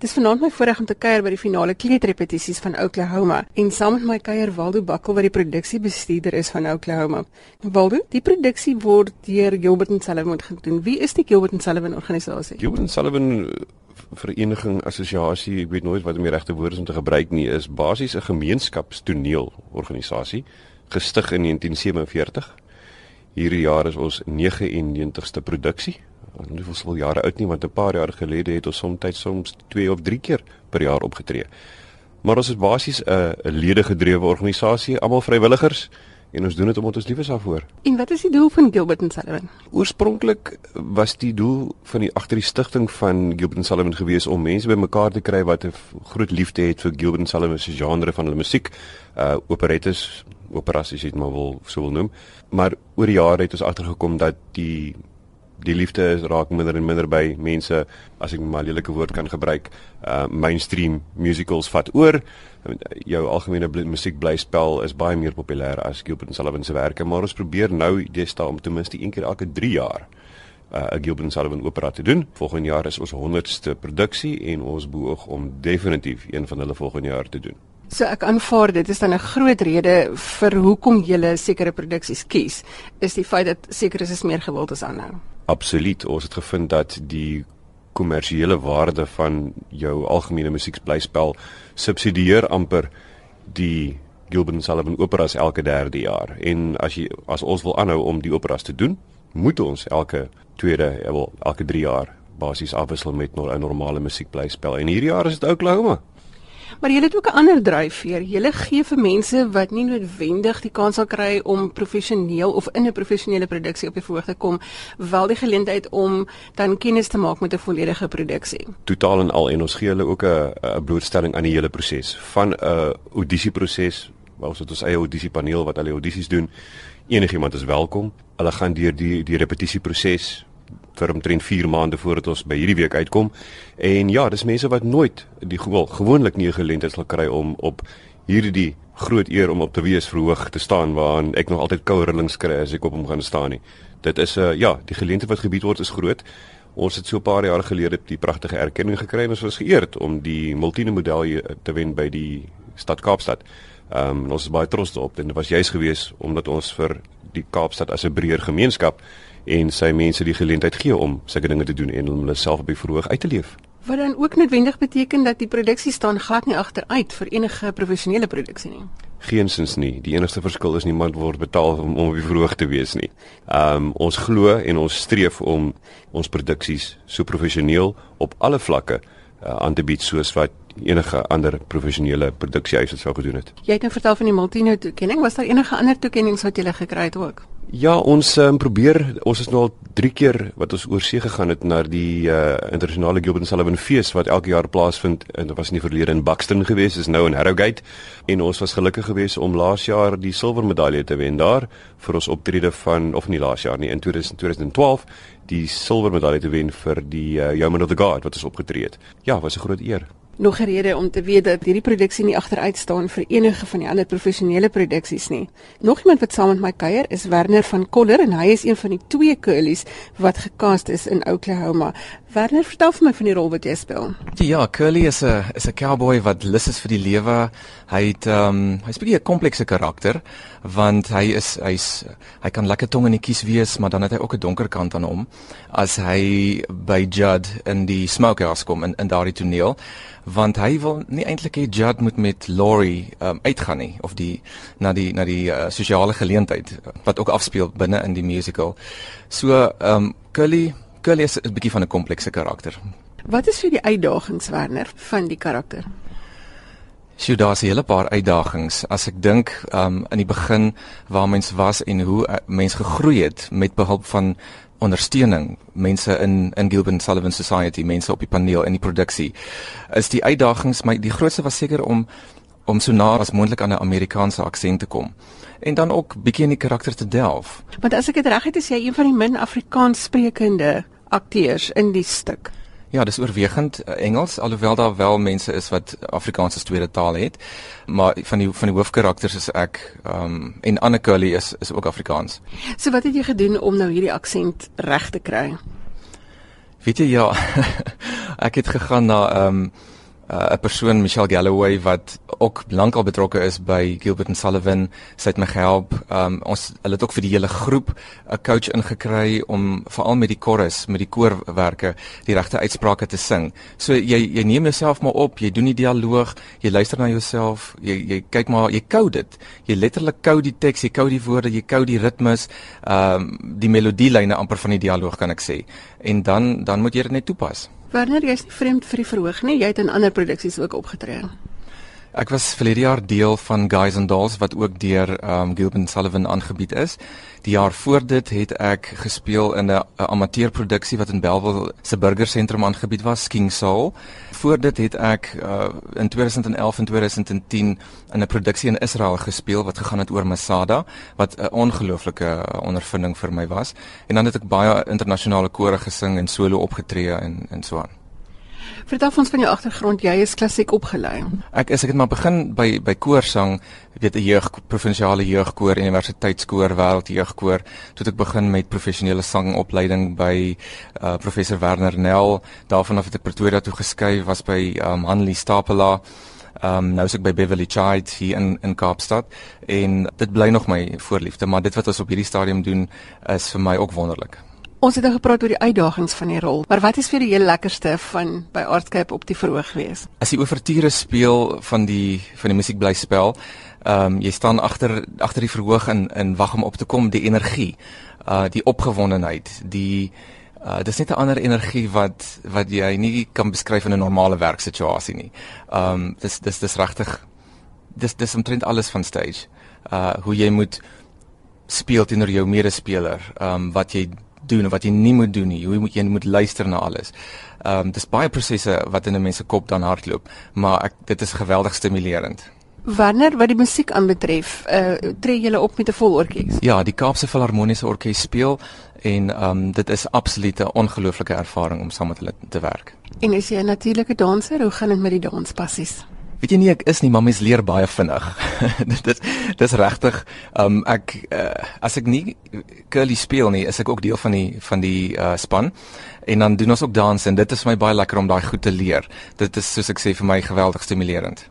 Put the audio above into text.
Dis vanaand my voorreg om te kuier by die finale kleuterrepetisies van Oklahoma en saam met my kuier Waldo Bakkel wat die produksiebestuurder is van Oklahoma. Waldo, die produksie word deur Gilbert and Sullivan gedoen. Wie is die Gilbert and Sullivan organisasie? Gilbert and Sullivan eh, vereniging assosiasie, ek weet nooit wat om die regte woord is om te gebruik nie, is basies 'n gemeenskapstoneel organisasie gestig in 1947. Hierdie jaar is ons 99ste produksie nie hoeveel sal jare oud nie want 'n paar jaar gelede het ons soms soms 2 of 3 keer per jaar opgetree. Maar ons is basies 'n lede-gedrewe organisasie, almal vrywilligers en ons doen dit omdat ons lief is daarvoor. En wat is die doel van Gilbert and Sullivan? Oorspronklik was die doel van die agter die stigting van Gilbert and Sullivan gewees om mense bymekaar te kry wat 'n groot liefde het vir Gilbert and Sullivan se genre van hulle musiek, uh operettes, operas as jy dit maar wil sou wil noem. Maar oor die jare het ons agtergekom dat die die liefde is raak minder en minder by mense as ek maar lelike woord kan gebruik. Uh mainstream musicals vat oor. Jou algemene musiek bly spel is baie meer populêr as Gilbert Sullivan se werke, maar ons probeer nou deesdae om ten minste een keer elke 3 jaar uh, 'n Gilbert Sullivan opera te doen. Volgende jaar is ons 100ste produksie en ons beoog om definitief een van hulle volgende jaar te doen. So ek aanvaar dit is dan 'n groot rede vir hoekom jy sekere produksies kies, is die feit dat sekeres is meer gewild as ander. Absoluut, ons het gevind dat die kommersiële waarde van jou algemene musiekblyspel subsidieer amper die Gilbert Sullivan operas elke derde jaar. En as jy as ons wil aanhou om die operas te doen, moet ons elke tweede, wel elke 3 jaar basies afwissel met 'n normale musiekblyspel. En hierdie jaar is dit Oklahoma. Maar jy het ook 'n ander dryfveer. Jy gee vir mense wat nie noodwendig die kans sal kry om professioneel of in 'n professionele produksie op die voorg te kom, wel die geleentheid om dan kennis te maak met 'n volledige produksie. Totaal en al en ons gee hulle ook 'n 'n blootstelling aan die hele proses van 'n audisieproses, ons het ons eie audisiepaneel wat hulle audisies doen. Enigiemand is welkom. Hulle gaan deur die die repetisieproses vir omtrent 4 maande voordat ons by hierdie week uitkom. En ja, dis mense wat nooit die gewil gewoonlik nie geleentheid sal kry om op hierdie groot eer om op te wees verhoog te staan waaraan ek nog altyd koue rillings kry as ek op hom gaan staan nie. Dit is 'n uh, ja, die geleentheid wat gebied word is groot. Ons het so 'n paar jaar gelede die pragtige erkenning gekry en ons was geëerd om die Multine medalje te wen by die stad Kaapstad. Ehm um, ons is baie trots daarop en dit was juis gewees omdat ons vir die Kaapstad as 'n breër gemeenskap en sy mense die geleentheid gee om sulke dinge te doen en om hulle self op die verhoog uit te leef. Wat dan ook noodwendig beteken dat die produksie staan glad nie agteruit vir enige professionele produksie nie. Geensins nie. Die enigste verskil is niemand word betaal om om op die verhoog te wees nie. Um, ons glo en ons streef om ons produksies so professioneel op alle vlakke uh, aan te bied soos wat enige ander professionele produksiehuis sou gedoen het. Jy het nou vertel van die Multino toekenning, was daar enige ander toekennings wat jy gekry het ook? Ja, ons um, probeer ons is nou al 3 keer wat ons oor see gegaan het na die uh, internasionale Gilbert Sullivan fees wat elke jaar plaasvind. En dit was in die verlede in Buxton geweest, is nou in Harrogate. En ons was gelukkig geweest om laas jaar die silwer medalje te wen daar vir ons optrede van of nie laas jaar nie in 2012 die silwer medalje te wen vir die uh, Yeoman of the Guard wat ons opgetree het. Ja, was 'n groot eer nog 'n rede om te weet dat hierdie produksie nie agteruit staan vir enige van die ander professionele produksies nie. Nog iemand wat saam met my kuier is Werner van Koller en hy is een van die twee curlies wat gecast is in Oklahoma. Werner, vertel vir my van die rol wat jy speel. Ja, Curly is 'n is 'n cowboy wat lus is vir die lewe. Hy het ehm um, hy's 'n bietjie 'n komplekse karakter want hy is hy's hy kan lekker tong in die kies wees, maar dan het hy ook 'n donker kant aan hom as hy by Judd in die smokehouse kom in in daardie toneel want hy wil nie eintlik hê Judd moet met Laurie um, uitgaan nie of die na die na die uh, sosiale geleentheid wat ook afspeel binne in die musical. So ehm um, Curly Curly is 'n bietjie van 'n komplekse karakter. Wat is vir die uitdagings Werner van die karakter? Sjoe, daar's 'n hele paar uitdagings. As ek dink um in die begin waar mens was en hoe uh, mens gegroei het met behulp van ondersteuning, mense in in Gilbert Sullivan Society, mense op die paneel in die produksie. Is die uitdagings my die grootste was seker om om so na as moontlik aan 'n Amerikaanse aksent te kom en dan ook bietjie in die karakter te delf. Want as ek dit reg het, is jy een van die min Afrikaans sprekende akteurs in die stuk. Ja, dis oorwegend uh, Engels alhoewel daar wel mense is wat Afrikaans as tweede taal het. Maar van die van die hoofkarakters is ek ehm um, en Anne Curly is is ook Afrikaans. So wat het jy gedoen om nou hierdie aksent reg te kry? Weet jy ja, ek het gegaan na ehm um, uh, 'n persoon Michelle Galloway wat ook lankal betrokke is by Gilbert and Sullivan, sy het my gehelp. Um ons hulle het ook vir die hele groep 'n coach ingekry om veral met die chorus, met die koorwerke, die regte uitsprake te sing. So jy jy neem jouself maar op, jy doen die dialoog, jy luister na jouself, jy jy kyk maar, jy kou dit. Jy letterlik kou die teks, jy kou die woorde, jy kou die ritmes, um die melodielyne amper van die dialoog kan ek sê. En dan dan moet jy dit net toepas. Werner, jy's nie vreemd vir die verhoog nie. Jy het in ander produksies ook opgetree. Ek was verlede jaar deel van Guys and Dolls wat ook deur um Gilbert Sullivan aangebied is. Die jaar voor dit het ek gespeel in 'n amateurproduksie wat in Bellville se burgersentrum aangebied was, King Soul. Voor dit het ek uh, in 2011 en 2010 in 'n produksie in Israel gespeel wat gegaan het oor Masada, wat 'n ongelooflike ondervinding vir my was. En dan het ek baie internasionale kore gesing en solo opgetree en en so aan. Vertel ons van jou agtergrond. Jy is klassiek opgelei. Ek is ek het maar begin by by koorsang, weet 'n jeug provinsiale jeugkoor, universiteitskoor, wêreldjeugkoor, toe ek begin met professionele sangopleiding by uh, professor Werner Nel. Daarvan af het ek Pretoria toe geskuif, was by um, Hanlie Stapela. Ehm um, nou is ek by Beverly Child hier in in Kaapstad en dit bly nog my voorliefde, maar dit wat ons op hierdie stadium doen is vir my ook wonderlik. Ons het nou gepraat oor die uitdagings van die rol, maar wat is vir die heel lekkerste van by Artscape op die verhoog wees? As jy oorture speel van die van die musiek bly spel, ehm um, jy staan agter agter die verhoog en en wag om op te kom, die energie, uh die opgewondenheid, die uh dis net 'n ander energie wat wat jy nie kan beskryf in 'n normale werksituasie nie. Ehm um, dis dis dis regtig dis dis omtrent alles van stage. Uh hoe jy moet speel teenoor jou medespeler, ehm um, wat jy doen of wat jy nie moet doen nie. Hoe moet jy moet luister na alles. Ehm um, dis baie prosesse wat in 'n mens se kop dan hardloop, maar ek dit is geweldig stimulerend. Wanneer wat die musiek aanbetref, uh tree jy op met 'n vol orkes? Ja, die Kaapse Filharmoniese Orkees speel en ehm um, dit is absoluut 'n ongelooflike ervaring om saam met hulle te werk. En is jy 'n natuurlike danser? Hoe gaan dit met die danspassies? Weet jy nie ek is nie, maar mens leer baie vinnig. dit is dis regtig um ek uh, as ek nie curly speel nie, is ek ook deel van die van die uh, span en dan doen ons ook dans en dit is vir my baie lekker om daai goed te leer. Dit is soos ek sê vir my geweldig stimulerend.